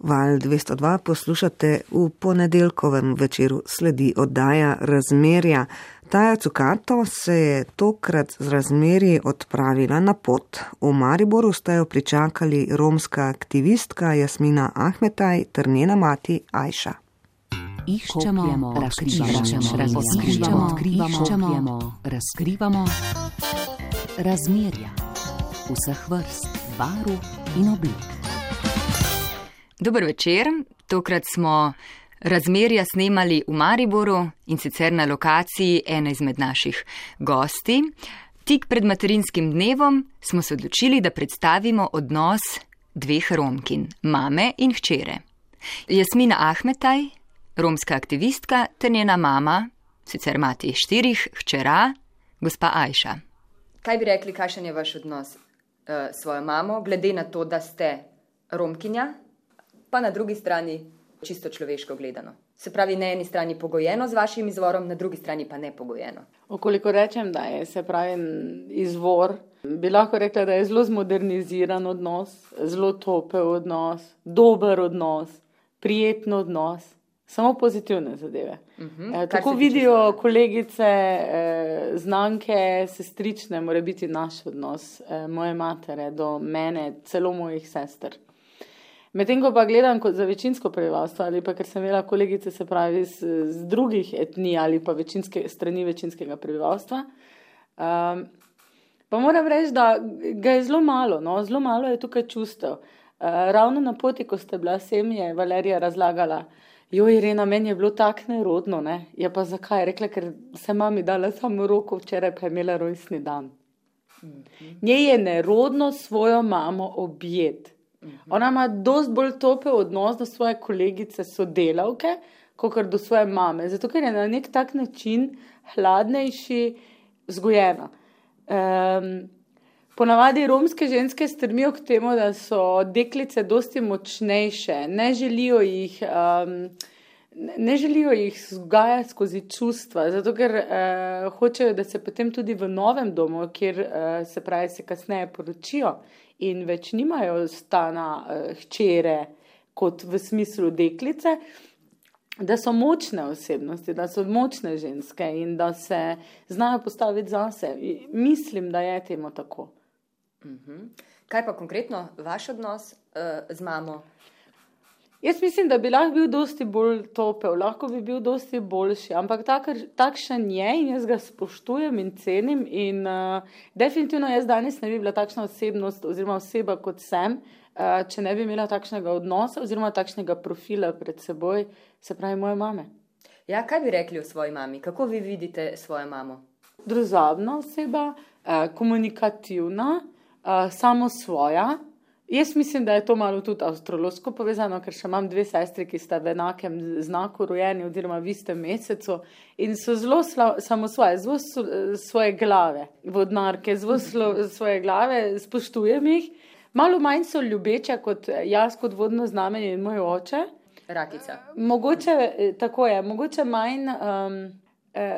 Val 202 poslušate v ponedeljkovem večeru sledi oddaja razmerja. Taja Cukato se je tokrat z razmerji odpravila na pot. V Mariboru sta jo pričakali romska aktivistka Jasmina Ahmetaj ter njena mati Ajša. Iščemo, razkrivamo, razkrivamo, odkrivamo, razkrivamo razmerja vseh vrst, barv in oblik. Dober večer, tokrat smo razmerja snemali v Mariboru in sicer na lokaciji ene izmed naših gosti. Tik pred materinskim dnevom smo se odločili, da predstavimo odnos dveh romkin, mame in hčere. Jasmina Ahmetaj, romska aktivistka, ter njena mama, sicer mati štirih hčera, gospa Ajša. Kaj bi rekli, kakšen je vaš odnos uh, s svojo mamo, glede na to, da ste romkinja? Pa na drugi strani čisto človeško gledano. Se pravi, na eni strani pogojeno z vašim izvorom, na drugi strani pa ne pogojeno. Okoliko rečem, da je se pravi izvor, bi lahko rekla, da je zelo zmoderniziran odnos, zelo topel odnos, dober odnos, prijeten odnos. Samo pozitivne zadeve. Uh. -huh. e, tako vidijo svoje? kolegice, e, znanke, sestrične, mora biti naš odnos, e, moje matere do mene, celo mojih sester. Medtem ko pa gledam kot za večinsko prebivalstvo ali pa ker sem imela kolegice, se pravi, z, z drugih etnij ali pa večinske, strani večinskega prebivalstva, um, pa moram reči, da ga je zelo malo, no? zelo malo je tukaj čustev. Uh, ravno na poti, ko ste bila sem, je Valerija razlagala, jo Irena, meni je bilo tako nerodno, ne? je pa zakaj? Rekla, ker se mami dala samo roko, včeraj pa je imela rojstni dan. Njej je nerodno svojo mamo objet. Ona ima dosti bolj topel odnos do svoje kolegice, sodelavke, kot do svoje mame, zato ker je na nek tak način hladnejši, vzgojena. Um, ponavadi romske ženske strmijo k temu, da so deklice dosti močnejše, ne želijo jih. Um, Ne želijo jih vzgajati skozi čustva, zato ker uh, hočejo, da se potem tudi v novem domu, kjer uh, se pravi, se kasneje poročijo in več nimajo stana uh, hčere kot v smislu deklice, da so močne osebnosti, da so močne ženske in da se znajo postaviti zase. Mislim, da je temu tako. -huh. Kaj pa konkretno vaš odnos uh, z mamo? Jaz mislim, da bi lahko bil dosti bolj topel, lahko bi bil dosti boljši, ampak tak, takšen je in jaz ga spoštujem in cenim. In uh, definitivno jaz danes ne bi bila takšna osebnost oziroma oseba kot sem, uh, če ne bi imela takšnega odnosa oziroma takšnega profila pred seboj, se pravi moje mame. Ja, kaj bi rekli o svoji mami? Kako vi vidite svojo mamo? Drozabna oseba, uh, komunikativna, uh, samo svoja. Jaz mislim, da je to malo tudi astrologsko povezano, ker še imam dve sestri, ki sta v enakem znaku rojeni, oziroma v istem mesecu in so zelo samo svoje, zelo svoje glave, vodnarke, zelo svoje glave, spoštujem jih. Malo manj so ljubeče kot jaz, kot vodno znamenje in moj oče. Rakica. Mogoče tako je, mogoče manj um,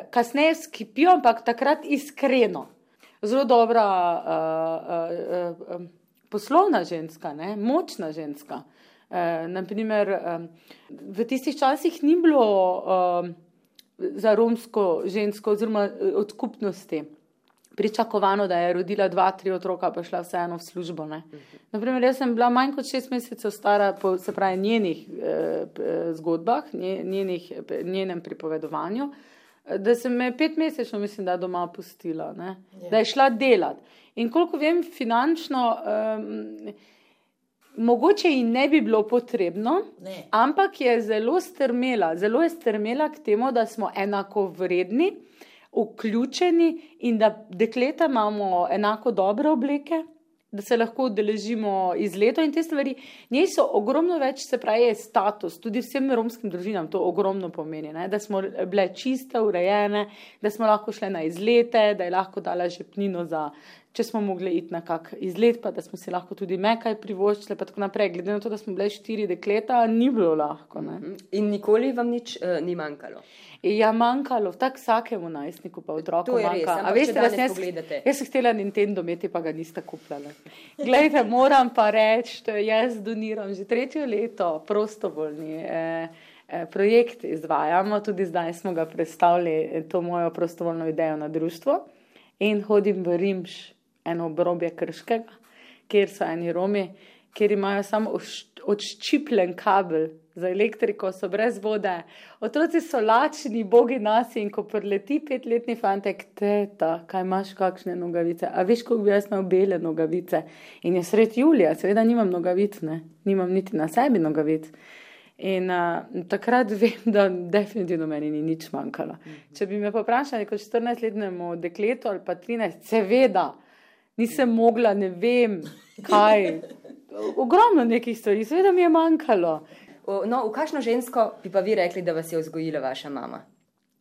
kasneje skipijo, ampak takrat iskreno. Zelo dobra. Uh, uh, uh, poslovna ženska, ne? močna ženska. E, naprimer, e, v tistih časih ni bilo e, za romsko žensko oziroma od skupnosti pričakovano, da je rodila dva, tri otroka, pa šla vseeno v službo. Naprimer, jaz sem bila manj kot šest mesecev stara po se pravi njenih e, zgodbah, njenih, njenem pripovedovanju, da sem me pet mesecev, mislim, da doma pustila, yeah. da je šla delati. In koliko vem, finančno, um, mogoče ji ne bi bilo potrebno, ne. ampak je zelo strmela, zelo je strmela k temu, da smo enako vredni, vključeni in da dekleta imamo enako dobre obleke. Da se lahko udeležimo izletov in te stvari. Njej so ogromno več, se pravi, status, tudi vsem romskim družinam to ogromno pomeni, ne? da smo bile čiste, urejene, da smo lahko šle na izlete, da je lahko dala žepnino za če smo mogli iti na kak izlet, pa da smo si lahko tudi me kaj privoščili, pa tako naprej. Glede na to, da smo bile štiri dekleta, ni bilo lahko. Ne. Mhm. In nikoli vam nič uh, ni manjkalo. Ja, manjkalo, tako vsakemu najstniku, pa otroku. Manjka. A veste, da jaz, pogledate. jaz sem htela Nintendo imeti, pa ga niste kupljali. Glejte, moram pa reči, jaz doniram že tretje leto prostovoljni. Eh, eh, Projekt izvajamo, tudi zdaj smo ga predstavili, eh, to mojo prostovoljno idejo na društvo. In hodim v Rimš, eno obrobje Krškega, kjer so eni Romi, kjer imajo samo odščipljen kabel za elektriko, so brez vode. Otroci so lačni, bogi nasi in ko preleti petletni fantek, teta, kaj imaš, kakšne nogavice. A veš, koliko bi jaz imel bele nogavice? In je sred julija, seveda nimam nogavic, ne? nimam niti na sebi nogavic. In uh, takrat vem, da definitivno meni ni nič manjkalo. Če bi me vprašali kot 14-letnemu dekletu ali pa 13, seveda, nisem mogla, ne vem kaj. Ogromno nekih stvari, seveda mi je manjkalo. O, No, v kakšno žensko bi pa vi rekli, da vas je vzgojila vaša mama?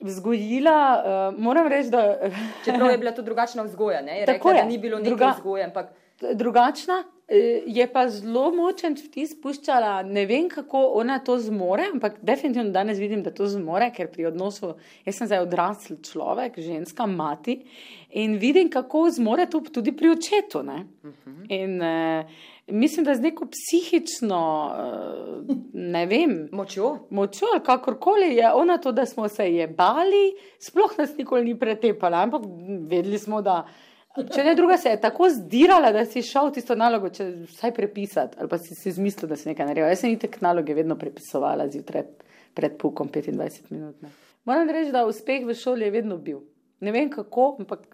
Vzgojila, uh, moram reči, da Čeprav je bila to drugačna vzgoja, ne? Je Tako rekla, je. da ni bilo neke Druga- vzgoje, ampak drugačna. Eh, Je pa zelo močen vtis puščala, ne vem kako ona to zmore, ampak definitivno danes vidim, da to zmore, ker pri odnosu, jaz sem zdaj odrasl človek, ženska, mati in vidim, kako zmore to tudi pri očetu. Ne? In eh, mislim, da z neko psihično, eh, ne vem, močjo. močjo ali kakorkoli je ona to, da smo se je bali, sploh nas nikoli ni pretepala, ampak vedeli smo, da. Če ne druga, se je tako zdirala, da si šel tisto nalogo, če vsaj prepisati, ali pa si si izmislil, da si nekaj naredil. Jaz sem itek naloge vedno prepisovala zjutraj pred pukom 25 minut. Ne. Moram reči, da uspeh v šoli je vedno bil. Ne vem kako, ampak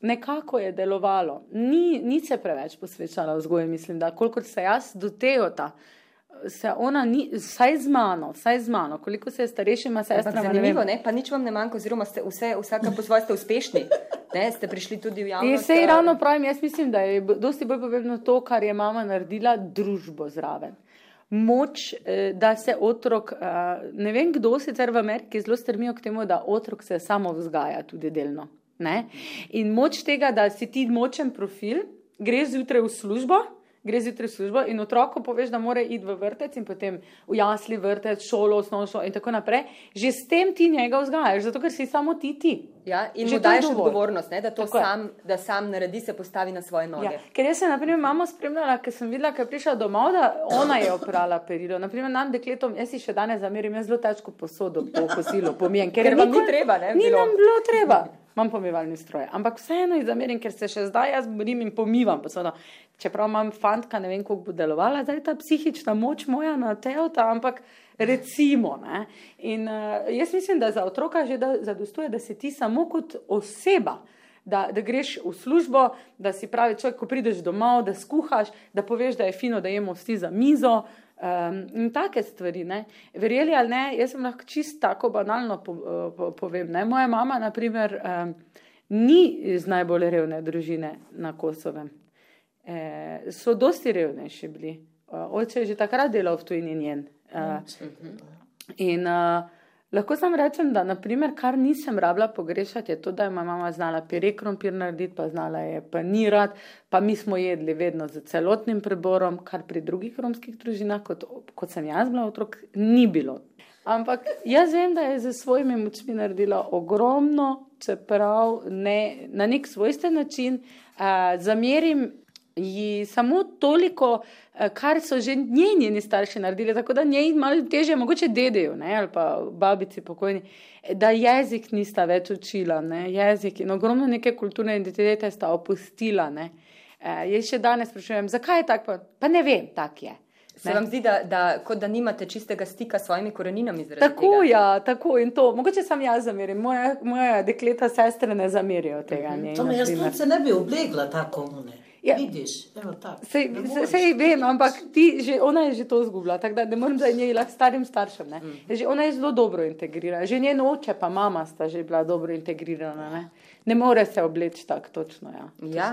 nekako je delovalo. Ni, ni se preveč posvečala vzgoji, mislim, da kolikor se jaz do Teota, se ona ni, vsaj z mano, vsaj z mano, koliko se je starejšima Ampak sestrama, ne vem. zanimivo, ne? pa nič vam ne manjka, oziroma ste vse, vsaka po svoje ste uspešni. Ne? Ste prišli tudi v In javnost. sej eh, ravno pravim, jaz mislim, da je dosti bolj pomembno to, kar je mama naredila, družbo zraven. Moč, eh, da se otrok, eh, ne vem kdo sicer v Ameriki zelo strmijo k temu, da otrok se samo vzgaja tudi delno. Ne? In moč tega, da si ti močen profil, greš zjutraj v službo, greš zjutraj v službo in otroku poveš, da mora iti v vrtec in potem v jasli vrtec, šolo, osnovno šolo in tako naprej, že s tem ti njega vzgajaš, zato ker si samo ti ti. Ja, in Že mu daješ odgovornost, ne? da to Tako sam, da sam naredi, se postavi na svoje noge. Ja, ker jaz sem, na primer, mamo spremljala, ker sem videla, ker je prišla domov, da ona je oprala perilo. Naprimer, nam dekletom, jaz si še danes zamerim, jaz zelo težko posodo po kosilu pomijem, ker, Ker vam ni treba, ne, Ni bilo. nam bilo treba. Imam pomivalni stroj, ampak vseeno jih zamerim, ker se še zdaj jaz borim in pomivam. posodo. Čeprav imam fantka, ne vem, kako bo delovala, zdaj ta psihična moč moja na teota, ampak recimo. Ne? In uh, jaz mislim, da za otroka že da, zadostuje, da si ti samo kot oseba. Da, da greš v službo, da si pravi človek, ko prideš domov, da skuhaš, da poveš, da je fino, da jemo vsi za mizo um, in take stvari. Ne. Verjeli ali ne, jaz sem lahko čisto tako banalno po, po, povem. Ne. Moja mama, na primer, um, ni iz najbolj revne družine na Kosovem. E, so dosti revnejši bili. Oče je že takrat delal v tujini njen. Uh, in uh, lahko sam rečem, da naprimer, kar nisem rabila pogrešati, je to, da je moja mama znala pire krompir narediti, pa znala je panirati, pa mi smo jedli vedno z celotnim preborom, kar pri drugih romskih družinah, kot, kot sem jaz bila otrok, ni bilo. Ampak jaz vem, da je z svojimi močmi naredila ogromno, čeprav ne, na nek svojsten način. Uh, zamerim ji samo toliko, eh, kar so že njeni starši naredili, tako da njej malo teže, mogoče dedejo ne, ali pa babici pokojni, da jezik nista več učila, ne, jezik in ogromno neke kulturne identitete sta opustila. Ne. Eh, jaz še danes sprašujem, zakaj je tako, pa, pa ne vem, tak je. Se Ne. vam zdi, da, da, kot da nimate čistega stika s svojimi koreninami? Tako, tega? ja, tako in to. Mogoče sam jaz zamerim, moje, moje dekleta, sestre ne zamerijo tega. njej, To me jaz tudi se ne bi oblegla tako one. Ja. Vidiš, evo tako. Sej, Ne sej, vem, ampak ti, že, ona je že to izgubila, tako da ne morem zdaj njej lahko starim staršem. Ne. Mhm. Že ona je zelo dobro integrirana, že njen oče pa mama sta že bila dobro integrirana. Ne, ne more se obleči tako točno. Ja. To Ja.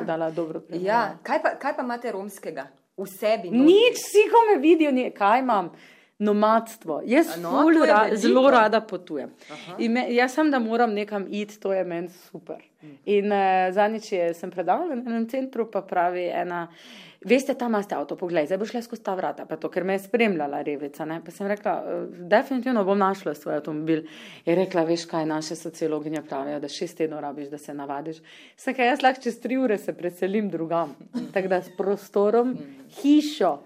primerjavo. Ja, kaj pa, kaj pa imate romskega v sebi? notri? Nič, vsi, ko me vidijo, ni, kaj imam. nomadstvo. Jaz no, to ra, zelo rada potujem. In Me, jaz sem, da moram nekam iti, to je meni super. In uh, zadnjič sem predavala na enem centru, pa pravi ena. Veste, tam imate avto, poglej, zdaj boš šla skozi ta vrata, pa to, ker me je spremljala revica. Ne? Pa sem rekla, "Eh, definitivno bom našla svoj avtomobil. Je rekla, veš kaj, naše sociologinje pravijo, da šest tednov rabiš, da se navadiš. Sem kaj, jaz lahko čez tri ure se preselim drugam. Tako da s prostorom, hišo,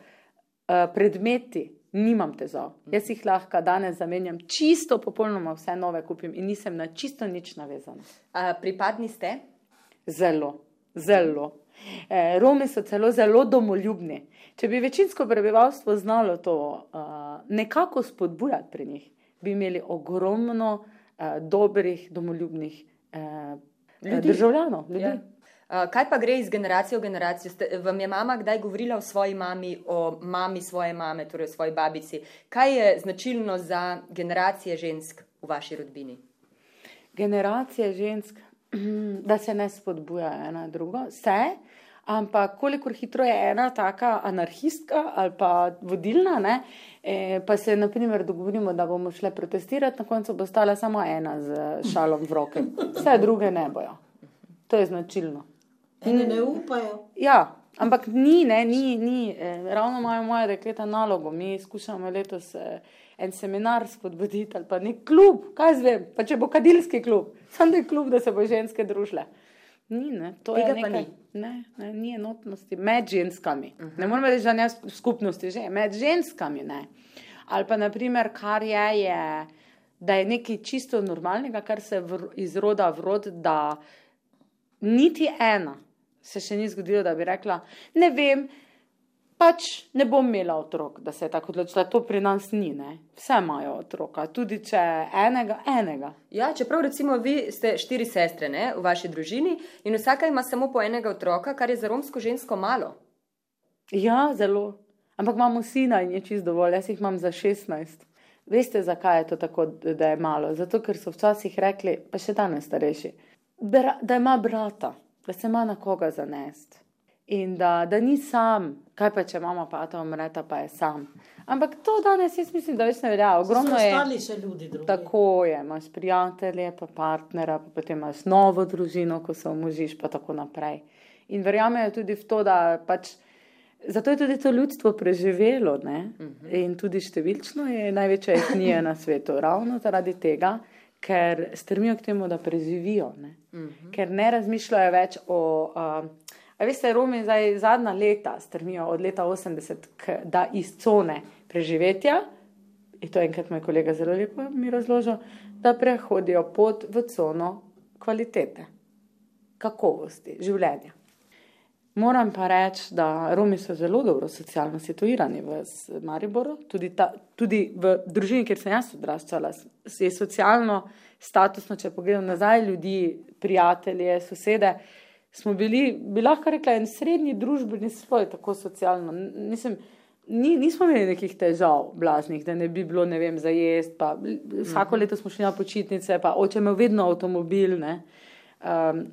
eh, predmeti, nimam težav. Jaz jih lahko danes zamenjam, čisto, popolnoma vse nove kupim in nisem na čisto nič navezana. A, pripadni ste? Zelo, zelo. Eh, Romi so celo zelo domoljubni. Če bi večinsko prebivalstvo znalo to uh, nekako spodbujati pri njih, bi imeli ogromno uh, dobrih, domoljubnih uh, Ljudi. državljanov. Ljudi. Ja. A, Kaj pa gre iz generacije v generacijo? Ste, vam je mama kdaj govorila o svoji mami, o mami svoje mame, torej o svoji babici? Kaj je značilno za generacije žensk v vaši rodbini? generacije žensk, da se ne spodbuja ena drugo, se, ampak kolikor hitro je ena taka anarhistka ali pa vodilna, ne, eh, pa se naprimer dogovorimo, da bomo šle protestirati, na koncu bo stala samo ena z šalom v roke. Vse druge ne bojo. To je značilno. Eni ne upajo. Ja, ampak ni, ne, ni, ni. Eh, ravno imajo moje dekleta nalogo. Mi skušamo letos eh, en seminar spodbuditi ali pa nek klub, kaj zdaj vem, pa če bo kadilski klub, sam da je klub, da se bo ženske družile. Ni, ne, to Tega je nekaj, ni. ne, ne, ni enotnosti med ženskami. Uh -huh. Ne moramo reči, da ne v skupnosti, že med ženskami ne. Ali pa naprimer, kar je, je, da je nekaj čisto normalnega, kar se vr, iz roda v rod, da niti ena se še ni zgodilo, da bi rekla, ne vem, pač ne bom imela otrok, da se je tako odločila. To pri nas ni, ne. Vse imajo otroka, tudi če enega, enega. Ja, čeprav recimo vi ste štiri sestre ne, v vaši družini in vsaka ima samo po enega otroka, kar je za romsko žensko malo. Ja, zelo. Ampak imamo sina in je čist dovolj, jaz jih imam za 16. Veste, zakaj je to tako, da je malo? Zato, ker so včasih rekli, pa še danes starejši, da ima brata, da se ima na koga zanest. In da, da ni sam, kaj pa če mama pa ta umreta, pa je sam. Ampak to danes jaz mislim, da več ne velja. Ogromno je. ostali še ljudi drugi. Tako je, imaš prijatelje, pa partnera, pa potem imaš novo družino, ko se omožiš, pa tako naprej. In verjamejo tudi v to, da pač. Zato je tudi to ljudstvo preživelo ne? in tudi številčno je največja etnija na svetu, ravno zaradi tega, ker strmijo k temu, da preživijo, ne? ker ne razmišljajo več o. Uh, a veste, Romi zdaj zadnja leta strmijo od leta 80, k, da iz cone preživetja, in to enkrat moj kolega zelo lepo mi razložil, da prehodijo pot v cono kvalitete, kakovosti življenja. Moram pa reči, da Romi so zelo dobro socialno situirani v Mariboru, tudi, ta, tudi v družini, kjer sem jaz odraščala, je socialno, statusno, če pogledam nazaj, ljudi, prijatelje, sosede, smo bili, bi lahko rekla, en srednji družbeni sloj, tako socialno. Nisem, ni, nismo imeli nekih težav blaznih, da ne bi bilo, ne vem, za jesti, vsako leto smo šli na počitnice, pa oče imel vedno avtomobil, ne. Um,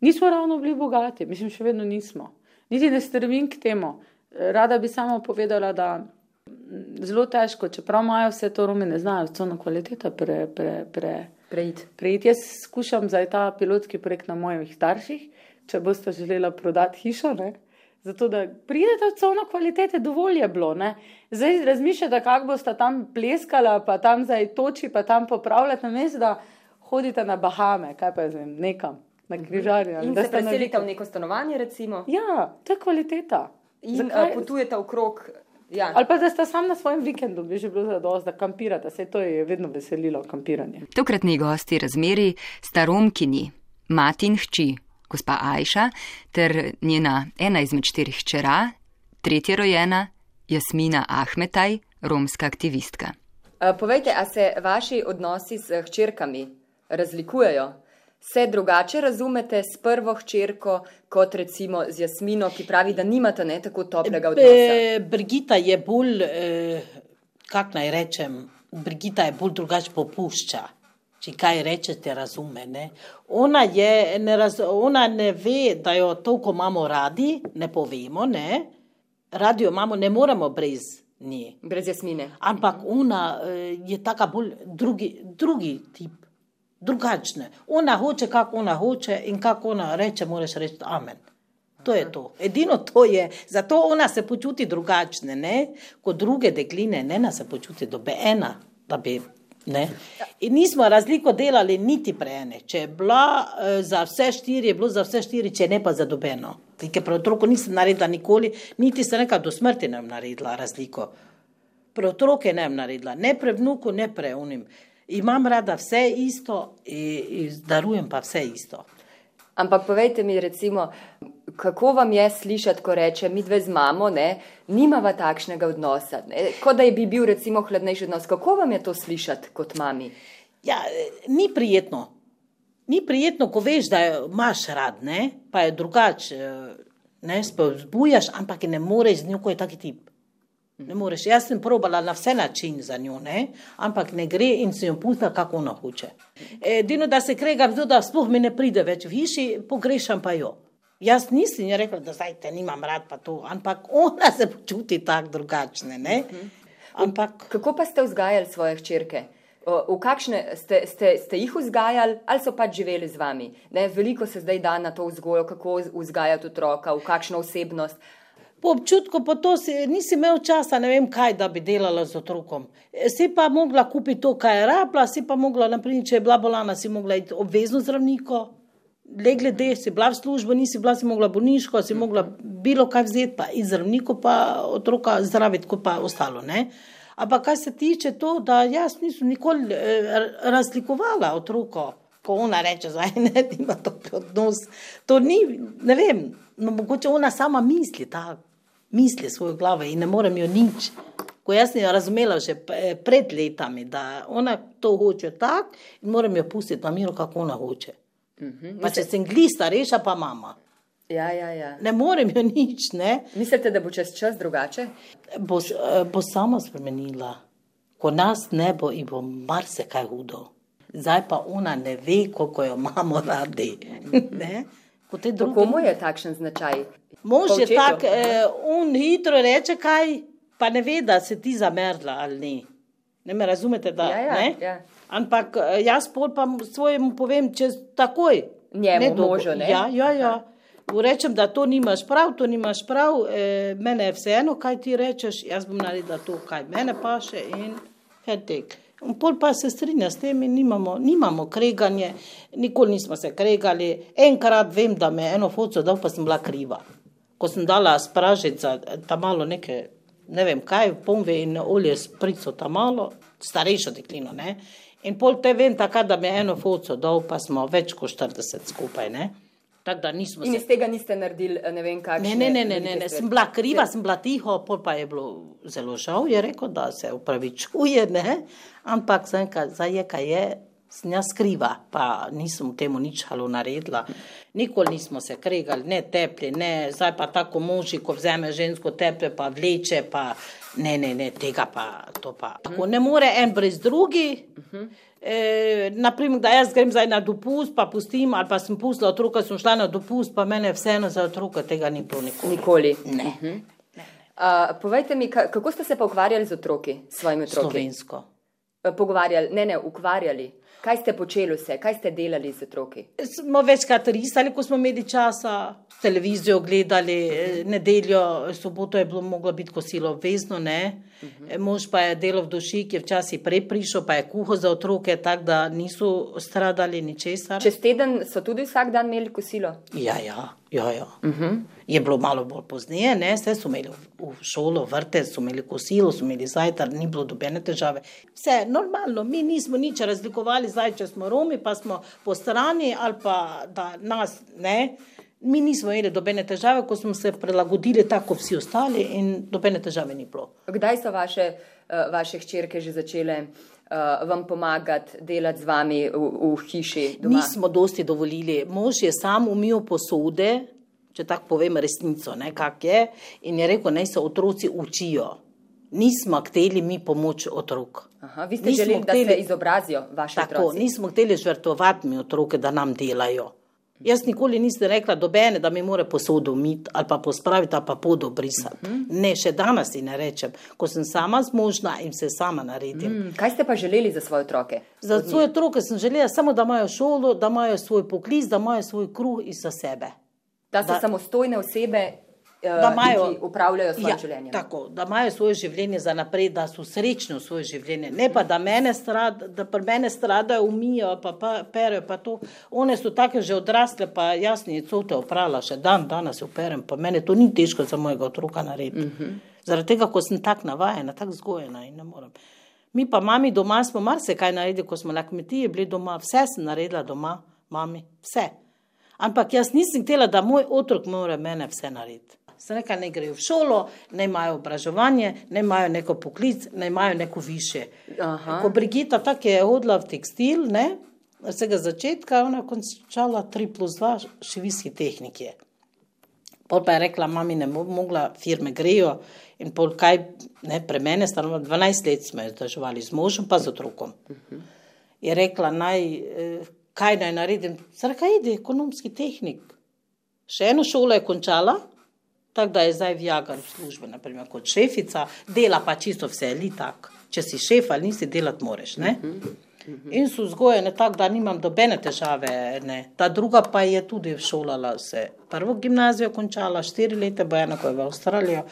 Nismo ravno bili bogati, mislim, še vedno nismo. Niti ne strmim k temu. Rada bi samo povedala, da mm, zelo težko, čeprav imajo vse to Romi, ne znajo vso kvaliteta pre, pre, pre, Preid. prejeti. Jaz skušam zdaj ta pilotski projekt na mojih starših, če boste želela prodati hišo. Ne? Zato, da pridete v cono kvalitete, dovolj je bilo. Ne? Zdaj razmišljate, kako boste tam pleskala, pa tam zdaj toči, pa tam popravljate, namesto da hodite na Bahame, kaj pa zdaj nekam, na križarje. ali In da se ste na preselite v neko stanovanje, recimo, Ja, to je kvaliteta. in Zakaj? Zakaj? potujete okrog. Ja. Ali pa da ste sam na svojem vikendu, bi že bilo zadost, da kampirate, se to je vedno veselilo kampiranje. Tokratni gosti razmeri sta Romkini, mati in hči, gospa Ajša ter njena ena izmed štirih hčera, tretja rojena Jasmina Ahmetaj, romska aktivistka. Povejte, a se vaši odnosi s hčerkami razlikujejo? Se drugače razumete s prvo hčerko kot recimo z Jasmino, ki pravi, da nimate ne tako toplega odnosa? E, Brigita je bolj, eh, kako naj rečem, Brigita je bolj drugače popušča. Če kaj rečete, razume. Ne? Ona, je, ne raz, ona ne ve, da jo toliko imamo radi, ne povemo. Ne? Radi jo imamo, ne moremo brez Ni. Brez jasmine. Ampak ona eh, je taka bolj drugi, drugi tip, drugačna. Ona hoče, kako ona hoče in kako ona reče, moraš reči amen. To je to. Edino to je, zato ona se počuti drugačne, ne? kot druge dekline, ne nas se počuti dobena, da bi. Ne? In nismo razliko delali niti preene. Če je bila eh, za vse štiri, je bilo za vse štiri, če ne pa za dobeno. Ker pri otroku nisem naredila nikoli, niti se nekaj do smrti ne bi naredila razliko. Pri otroke ne bi naredila, ne pri vnuku, ne pri unim. Imam rada vse isto in, in darujem pa vse isto. Ampak povejte mi, recimo, kako vam je slišati, ko reče, mi dve z mamo, ne, nimava takšnega odnosa, ne, kot da je bi bil recimo hladnejši odnos. Kako vam je to slišati kot mami? Ja, ni prijetno. Ni prijetno, ko veš, da jo imaš rad, ne? pa je drugače. Ne spodbujaš, ampak ne moreš z njo, ko je taki tip. Ne moreš. Jaz sem probala na vse načine za njo, ne? ampak ne gre in se jo pusta, kako ona hoče. Edino, da se kregam, da sploh mi ne pride več v hiši, pogrešam pa jo. Jaz nisem rekla, da zdaj te nimam rad, pa to, ampak ona se počuti tako drugačne. Ne? Ampak Kako pa ste vzgajali svoje hčerke? V kakšne ste, ste, ste jih vzgajali ali so pač živeli z vami? Ne, veliko se zdaj da na to vzgojo, kako vzgajati otroka, v kakšno osebnost. Po občutku pa to si, nisi imel časa, ne vem kaj, da bi delala z otrokom. E, Si pa mogla kupiti to, kar je rabila, si pa mogla, naprimer, če je bila bolana, si mogla iti obvezno zdravniko. Le glede, si bila v službo, nisi bila, si mogla bolniško, si mogla bilo kaj vzeti, pa iz zdravniku pa otroka zdraviti, kot pa ostalo. Ne? Ampak kar se tiče to, da jaz nisem nikoli eh, razlikovala otroko, ko ona reče, zdaj ne, ima to odnos. To ni, ne vem, no, mogoče ona sama misli tako, misli svojo glavo in ne morem jo nič. Ko jaz sem jo razumela že p- pred letami, da ona to hoče tako in moram jo pustiti na miru, kako ona hoče. Pa če sem gli starejša, pa mama. Ja, ja, ja. Ne morem jo nič, ne. Mislite, da bo čez čas drugače? Bo, eh, bo sama spremenila. Ko nas ne bo, in bo marsikaj hudo. Zdaj pa ona ne ve, koliko jo imamo radi. Ne? Ko te druge- Komu je takšen značaj? Mož je tak, eh, on hitro reče kaj, pa ne ve, da se ti zamerla ali ni. Ne me razumete, da Ja, ja, ne? ja. Ampak eh, jaz pol pa svojemu povem čez takoj. Njemu, dolgo. možu, ne? Ja, ja, ja. Rečem, da to nimaš prav, to nimaš prav, eh, mene je vseeno, kaj ti rečeš, jaz bom naredila to, kaj mene paše in hetek. Pol pa se strinja s tem in nimamo, nimamo kreganje, nikoli nismo se kregali. Enkrat vem, da me je eno foco dal, pa sem bila kriva. Ko sem dala spražiti za ta malo neke, ne vem kaj, pomve in olje sprico ta malo, starejšo deklino, ne. In pol te vem takrat, da me je eno foco dal, pa smo več kot 40 skupaj, ne. Tako da nismo In se iz tega niste naredili ne vem kakšne. Ne, ne, ne, ne, ne, ne. sem bila kriva, sem bila tiho, pol pa je bilo zelo žal, je rekel, da se upravičuje, ne? ampak rekel, zdaj je, kaj je, sem jaz kriva, pa nisem temu nič halo naredila. Nikoli nismo se kregali, ne teplje, ne, zdaj pa tako moži, ko vzame žensko teplje, pa vleče, pa ne, ne, ne, tega pa, to pa. Tako ne more en brez drugi. E, naprimer, da jaz grem zdaj na dopust, pa pustim, ali pa sem pustila otroka, sem šla na dopust, pa mene vseeno za otroka tega ni bilo nikoli. Nikoli. Ne. Uh, povejte mi, ka- kako ste se pa ukvarjali z otroki, s svojimi otroki? Slovensko. Eh, Pogovarjali, ne, ne, ukvarjali. Kaj ste počeli vse, kaj ste delali z otroki? Smo večkrat risali, ko smo imeli časa, televizijo gledali, eh, nedeljo, soboto je bilo moglo biti kosilo obvezno, ne. Uh-huh. Mož pa je delal v duši, ki je včasih prej prišel, pa je kuho za otroke, tako da niso stradali ničesar. Čez teden so tudi vsak dan imeli kosilo. Ja, ja, ja. ja. Uh -huh. Je bilo malo bolj pozneje, ne, vse so imeli v, šolo, vrte, so imeli kosilo, so imeli zajtrk, ni bilo dobene težave. Vse normalno, mi nismo nič razlikovali, zdaj če smo Romi, pa smo po strani ali pa da nas ne. Mi nismo imeli dobene težave, ko smo se prilagodili tako vsi ostali in dobene težave ni bilo. Kdaj so vaše, uh, vaše hčerke že začele uh, vam pomagati, delati z vami v, v hiši? Doma? Nismo dosti dovolili. Mož je sam umil posode, če tako povem resnico, ne, kak je, in je rekel, naj se otroci učijo. Nismo hteli mi pomoč otrok. Aha, vi ste Nismo želeli, da hteli- se izobrazijo vaši Tako, otroci. nismo hteli žrtvovati mi otroke, da nam delajo. Jaz nikoli nisem rekla dobene, da mi mora posodo umiti ali pa pospraviti ali pa pod obrisati. Uh -huh. Ne, še danes si ne rečem, ko sem sama zmožna in se sama naredim. Mm, kaj ste pa želeli za svoje otroke? Za svoje otroke sem želela samo, da imajo šolo, da imajo svoj poklic, da imajo svoj kruh in za sebe. Da so da, samostojne osebe, da imajo, ki upravljajo svoje ja, življenje. Tako, da imajo svoje življenje za naprej, da so srečni v svoje življenje. Ne pa, da mene stradajo, da pri mene stradajo, umijo, pa, pa perejo, pa to. One so take že odrasle, pa jasni, so te oprala, še dan danes operem, pa mene to ni težko za mojega otroka narediti. Uh mhm. -huh. Zaradi tega, ko sem tak navajena, tak zgojena in ne morem. Mi pa mami doma smo marsikaj naredili, ko smo na kmetiji bili doma, vse sem naredila doma, mami, vse. Ampak jaz nisem htela, da moj otrok mora mene vse narediti. Se reka, ne grejo v šolo, ne imajo obraževanje, ne imajo neko poklic, ne imajo neko više. Aha. Ko Brigita tako je hodila v tekstil, ne, vsega začetka, ona je končala 3 plus 2 šivijske tehnike. Pol pa je rekla, mami ne bo mogla, firme grejo in pol kaj, ne, pre mene stano 12 let smo jo zdržovali z možem pa z otrokom. Uh -huh. Je rekla, naj, eh, kaj naj naredim, se reka, ide ekonomski tehnik. Še eno šolo je končala, tako da je zdaj v Jagan službe, naprimer kot šefica, dela pa čisto vse, ali tako. Če si šef ali nisi, delati. Uh -huh, uh -huh. In so vzgojene tako, da nimam dobene težave. Ne. Ta druga pa je tudi šolala se. Prvo gimnazijo končala, štiri leta, bo ena, ko je v Avstralijo.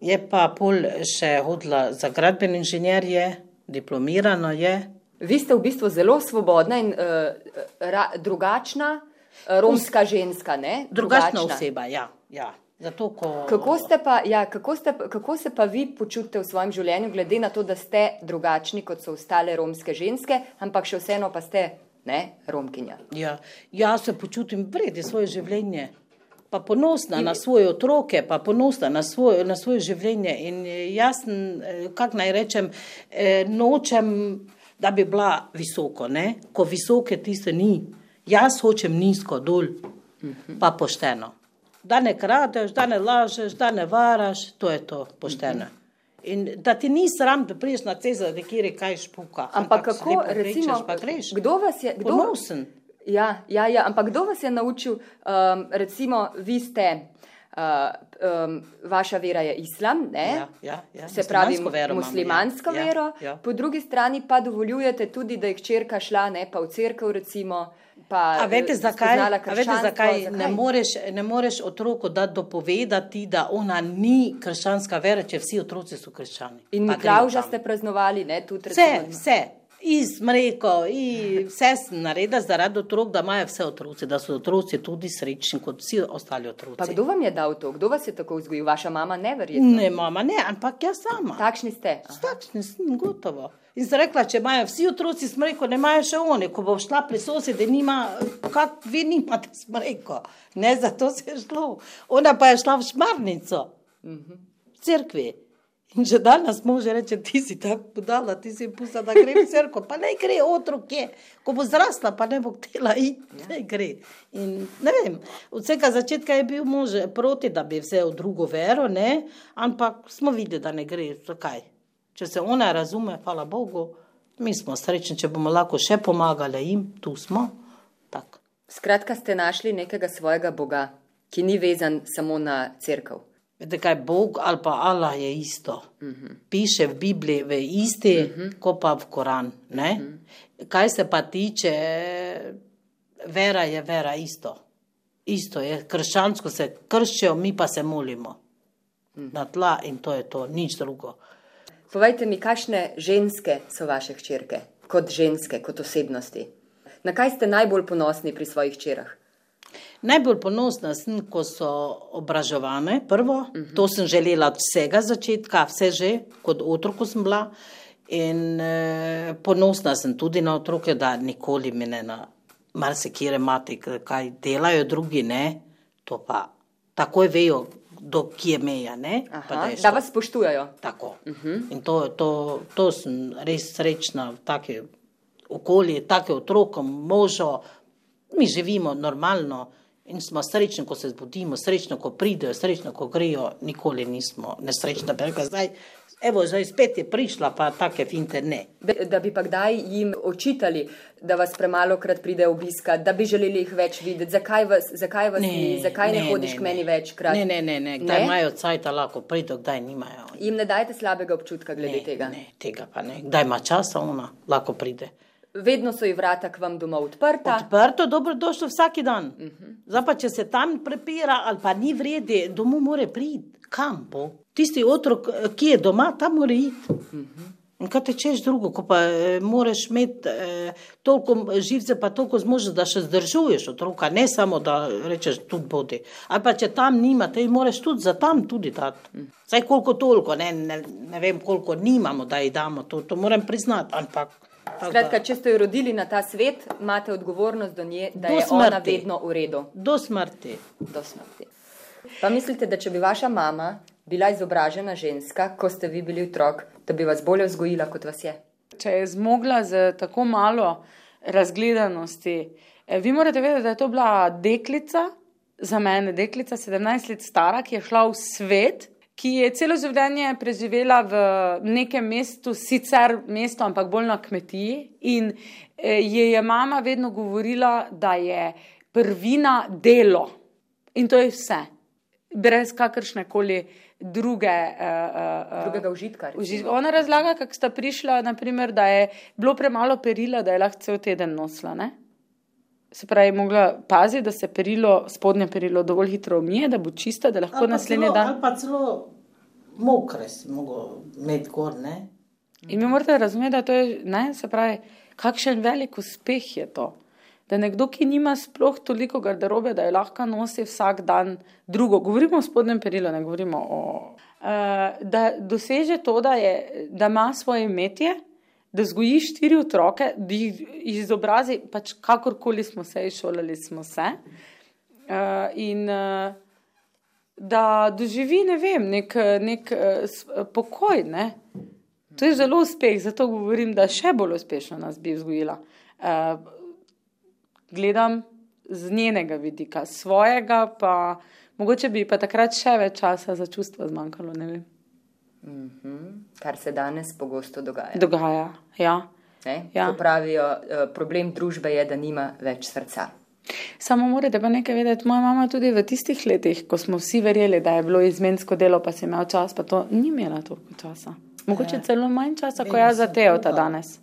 Je pa pol še hodila za gradbene inženirje, diplomirano je. Vi ste v bistvu zelo svobodna in uh, ra, drugačna, romska ženska, ne? Drugačna, drugačna oseba, ja. ja. Zato, ko... kako, pa, ja, kako, ste, kako se pa vi počutite v svojem življenju, glede na to, da ste drugačni kot so ostale romske ženske, ampak še vseeno pa ste ne, romkinja? Ja, jaz se počutim vredi svoje življenje, pa ponosna In... na svoje otroke, pa ponosna na svoje, na svoje življenje. In jaz, eh, kako naj rečem, eh, nočem, da bi bila visoko, ne? ko visoke tiste ni. Jaz hočem nizko, dol, pa pošteno da ne kradeš, da ne lažeš, da ne varaš, to je to pošteno. In da ti ni sram, da priješ na cezo, da kjer je kaj špuka. Ampak, kako, recimo, greš, kdo vas je, kdo, ponosen. Ja, ja, ja, ampak kdo vas je naučil, um, recimo, vi ste, uh, um, vaša vera je islam, ne? Ja, ja, ja. Se pravi, vero muslimansko ja. vero, ja, ja. po drugi strani pa dovoljujete tudi, da je hčerka šla, ne pa v cerkev, recimo. Pa, a veste, zakaj, a vete, zakaj, zakaj? Ne, moreš, ne moreš otroku dati dopovedati, da ona ni krščanska vera, če vsi otroci so krščani. In Miklauža ste praznovali, ne? Tudi vse, vse. Iz mreko, vse sem naredila zaradi otrok, da imajo vse otroci, da so otroci tudi srečni kot vsi ostali otroci. Pa kdo vam je dal to? Kdo vas je tako vzgojil? Vaša mama ne verjetno? Ne, mama ne, ampak jaz sama. Takšni ste? Takšni sem, gotovo. In sem rekla, če imajo vsi otroci smreko, ne imajo še oni, ko bo šla pri sosedi, nima, kak vi nimate smreko. Ne, zato se je šlo. Ona pa je šla v šmarnico, v cerkvi. In že danes može reči, ti si tako podala, ti si pusta, da gre v cerko, pa ne gre otrok je. Ko bo zrasla, pa ne bo htela iti, ne gre. In ne vem, od vsega začetka je bil mož proti, da bi vse v drugo vero, ne, ampak smo videli, da ne gre, zakaj. Če se ona razume, hvala Bogu, mi smo srečni, če bomo lahko še pomagali jim, tu smo. Tak. Skratka, ste našli nekega svojega Boga, ki ni vezan samo na crkv. Veste, kaj Bog ali pa Allah je isto. Uh mhm. -huh. Piše v Bibliji, v isti, uh mhm. -huh. kot pa v Koran. Uh mhm. -huh. Kaj se pa tiče, vera je vera isto. Isto je, krščansko se krščijo, mi pa se molimo uh -huh. na tla in to je to, nič drugo. Povejte mi, kakšne ženske so vaše hčerke, kot ženske, kot osebnosti? Na kaj ste najbolj ponosni pri svojih hčerah? Najbolj ponosna sem, ko so obražovane, prvo, uh mhm. -huh. to sem želela od vsega začetka, vse že, kot otrok sem bila. In eh, ponosna sem tudi na otroke, da nikoli mi ne na marsikere mati, kaj delajo drugi, ne, to pa takoj vejo, do kje meja. Aha, da, da vas spoštujajo. Tako. Uh mhm. -huh. In to, to, to sem res srečna v take okolje, take otrokom, možo. Mi živimo normalno In smo srečni, ko se zbudimo, srečni, ko pridejo, srečni, ko grejo, nikoli nismo nesrečni. Zdaj, evo, zdaj spet je prišla, pa take finte ne. Da bi pa kdaj jim očitali, da vas premalo krat pride obiska, da bi želeli jih več videti, zakaj, vas, zakaj, vas Ne, ni, zakaj ne, ne, hodiš ne, k meni ne. večkrat? Ne, ne, ne, ne. kdaj imajo cajt, lahko pridejo, kdaj nimajo. Jim ne dajete slabega občutka glede Ne, tega. ne, tega pa ne. Kdaj ima časa ona, lahko pride. Vedno so ji vrata k vam doma odprta. Odprto, dobrodošlo vsak dan. Uh -huh. Zdaj pa, če se tam prepira ali pa ni vredi, domov more priti. Kam bo? Tisti otrok, eh, ki je doma, tam mora iti. Uh -huh. In kaj tečeš drugo, ko pa e, moraš imeti e, toliko živce, pa toliko zmožnosti, da še zdržuješ otroka, ne samo da rečeš, tu bodi. Ali pa če tam nima, te moraš tudi za tam tudi dati. Zdaj koliko toliko, ne, ne, ne vem koliko nimamo, da ji damo, to, to moram priznati, ampak. Skratka, če ste jo rodili na ta svet, imate odgovornost do nje, da Do je ona smrti. vedno v redu. Do smrti. Do smrti. Pa mislite, da če bi vaša mama bila izobražena ženska, ko ste vi bili otrok, da bi vas bolje vzgojila, kot vas je? če je zmogla z tako malo razgledanosti. eh, Vi morate vedeti, da je to bila deklica, za mene deklica, 17 let stara, ki je šla v svet, ki je celo življenje preživela v nekem mestu, sicer mesto, ampak bolj na kmetiji. In eh, je je mama vedno govorila, da je prvina delo. In to je vse. Brez kakršne koli druge. Uh, uh, Drugega užitka. recimo. Ona razlaga, kako sta prišla, naprimer, da je bilo premalo perila, da je lahko cel teden nosila. Ne? Se pravi, je mogla paziti, da se perilo, spodnje perilo dovolj hitro umije, da bo čista, da lahko naslednji celo- dan. Ali pa celo mokre si mogel imeti gor, ne? In mi morate razumeti, da to je, ne, se pravi, kakšen velik uspeh je to. Da nekdo, ki nima sploh toliko garderobe, da jo lahko nosi vsak dan drugo, govorimo o spodnjem perilu, ne govorimo o. Uh, da doseže to, da, je, da ima svoje imetje, da vzgoji štiri otroke, da jih izobrazi, pač kakorkoli smo se izšolali, smo se. Uh, in uh, da doživi, ne vem, nek, nek uh, pokoj. Ne? To je zelo uspeh, zato govorim, da še bolj uspešno nas bi vzgojila. Uh, gledam z njenega vidika, svojega, pa mogoče bi pa takrat še več časa za čustva zmanjkalo. ne vem. Kar se danes pogosto dogaja. Dogaja. Ja. Ne? Ja. Ko pravijo, eh, problem družbe je, da nima več srca. Samo morate pa nekaj vedeti, moja mama tudi v tistih letih, ko smo vsi verjeli, da je bilo izmensko delo, pa si imel čas, pa to ni imela toliko časa. Mogoče celo manj časa, kot jaz za Teota danes.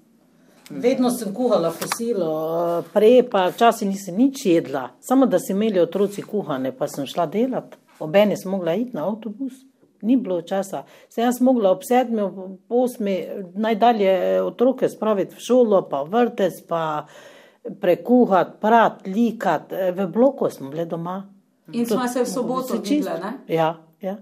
Vedno sem kuhala fosilo, eh, prej pa včasih nisem nič jedla, samo da si imeli otroci kuhane, pa sem šla delat. Obene sem mogla iti na avtobus, ni bilo časa. Se jaz mogla ob sedmi, ob osmi najdalje otroke spraviti v šolo, pa vrtec, pa prekuhati, prat, likat. V bloku smo bile doma. In smo se v soboto videle, ne? Ja, ja.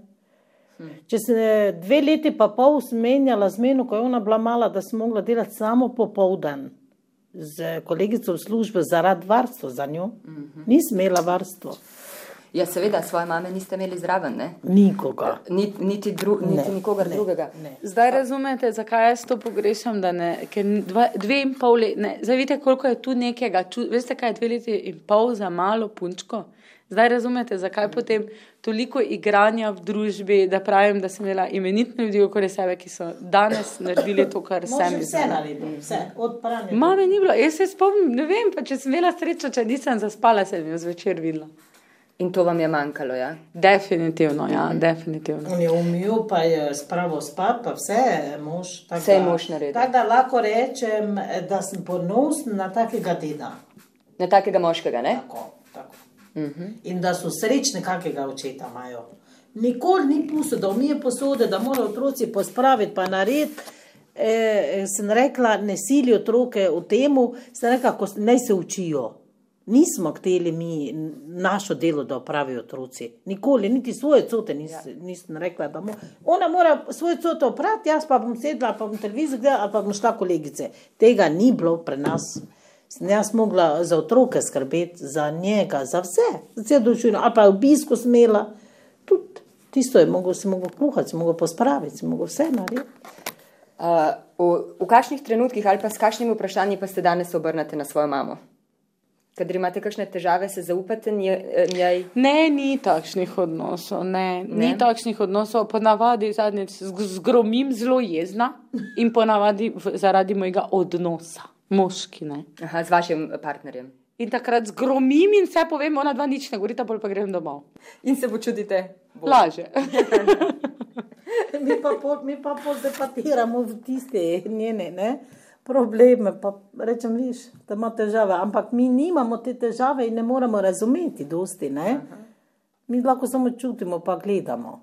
Če se dve leti pa pol zmenjala z meno, ko je ona bila mala, da sem mogla delati samo popoldan z kolegico v službi zaradi varstva za njo, nisem imela varstva. Ja, seveda, svoje mame niste imeli zraven, ne? Nikoga. Niti, niti, dru, niti Ne, nikogar ne, drugega. ne. Zdaj razumete, zakaj jaz to pogrešam, da ne, ker dva, dve in pol leta, zdaj vidite, koliko je tu nekega, ču, veste, kaj je dve leti in pol za malo punčko. Zdaj razumete, zakaj potem toliko igranja v družbi, da pravim, da sem imela imenitne ljudi okoli sebe, ki so danes naredili to, kar sem Može jim vse vse, od pranja. do- Mame ni bilo, jaz se spomnim, ne vem, pa če sem imela srečo, če nisem zaspala, sem jo zvečer videla. In to vam je manjkalo, ja? Definitivno, ja, definitivno. On je umil, pa je spravil spat, pa vse je mož. tako Vse je da- mož naredil. Tako da lahko rečem, da sem ponosen na takega deda. Na takega moškega, ne? Tako, tako. In da so srečni, kakega očeta imajo. Nikoli ni pustil, da umije posode, da morajo otroci pospraviti, pa narediti. E, sem rekla, ne sili otroke v temu, sem rekla, ko, naj se učijo. Nismo hteli mi našo delo, da opravijo otroci. Nikoli, niti svoje cote nis, nisem rekla, mo ona mora svoje cote opraviti, jaz pa bom sedla, pa bom televizijo gledala, ali pa bom šla kolegice. Tega ni bilo pri nas. Sem jaz mogla za otroke skrbeti, za njega, za vse, za vse družino, ali pa obisko smela. Tudi tisto je mogel, si mogel kuhati, si mogel pospraviti, si mogel vse narediti. Uh, v, v kakšnih trenutkih ali pa s kakšnimi vprašanji pa ste danes obrnete na svojo mamo? Kadar imate kakšne težave, se zaupate njej? Ne, ni takšnih odnosov. Ne, ne? Ni takšnih odnosov. Ponavadi zadnjič zgromim zelo jezna in ponavadi zaradi mojega odnosa, moški. Ne? Aha, z vašim partnerjem. In takrat zgromim in vse povem, ona dva nič ne govori, pa pa grem domov. In se počutite? Laže. mi pa, po, mi pa podepatiramo v tiste njene. Ne? Probleme, pa rečem, viš, da ima težave. Ampak mi nimamo te težave in ne moremo razumeti, dosti. Ne? Mi lahko samo čutimo, pa gledamo.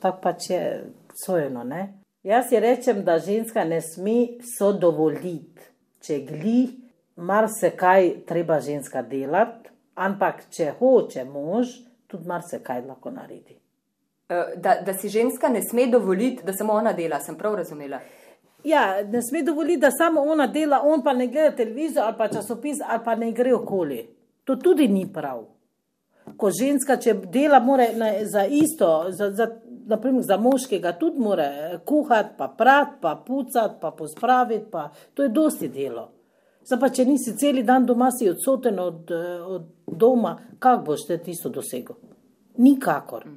Tako pač je sojeno. Ne? Jaz si rečem, da ženska ne sme so dovoliti, če gli, mar se kaj treba ženska delati, ampak če hoče mož, tudi mar se kaj lahko naredi. Eh, da, da si ženska ne sme dovoliti, da samo ona dela, sem prav razumela. Ja, ne sme dovoliti, da samo ona dela, on pa ne gleda televizijo ali pa časopis ali pa ne gre okoli. To tudi ni prav. Ko ženska, če dela, mora na, za isto, za, za, naprimer za moškega, tudi mora kuhati, pa prati, pa pucati, pa pospraviti, pa to je dosti delo. Zdaj pa, če nisi cel dan doma, si odsoten od, od doma, kako boš te tisto dosegel? Nikakor.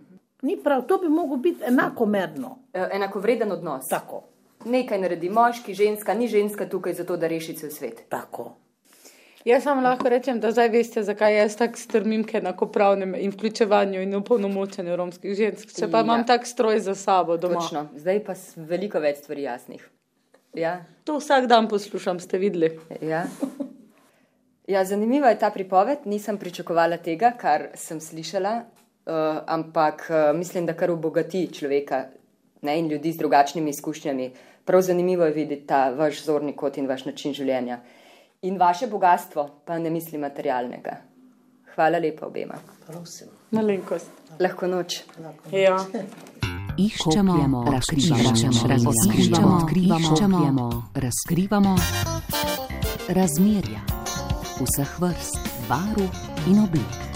Ni prav, to bi moglo biti enakomerno. E, enakovreden odnos. Tako. Nekaj naredi moški, ženska, ni ženska tukaj zato, da reši cel svet. Tako. Jaz samo lahko rečem, da zdaj veste, zakaj jaz tako strmim k enakopravnem in vključevanju in upolnomočenju romskih žensk. Če pa ja. imam tak stroj za sabo doma. Točno. Zdaj pa veliko več stvari jasnih. Ja. To vsak dan poslušam, ste videli. Ja. Ja, zanimiva je ta pripoved. Nisem pričakovala tega, kar sem slišala, uh, ampak uh, mislim, da kar obogati človeka ne, in ljudi z drugačnimi izkušnjami. Prav zanimivo je videti ta vaš zorni kot in vaš način življenja. In vaše bogatstvo, pa ne mislim materialnega. Hvala lepa obema. Prosim. Malenkost. Lahko noč. Lahko ja. noč. Ja. Iščemo, razkrivamo, razkrivamo, razkrivamo, razkrivamo razmerja vseh vrst, barv in oblik.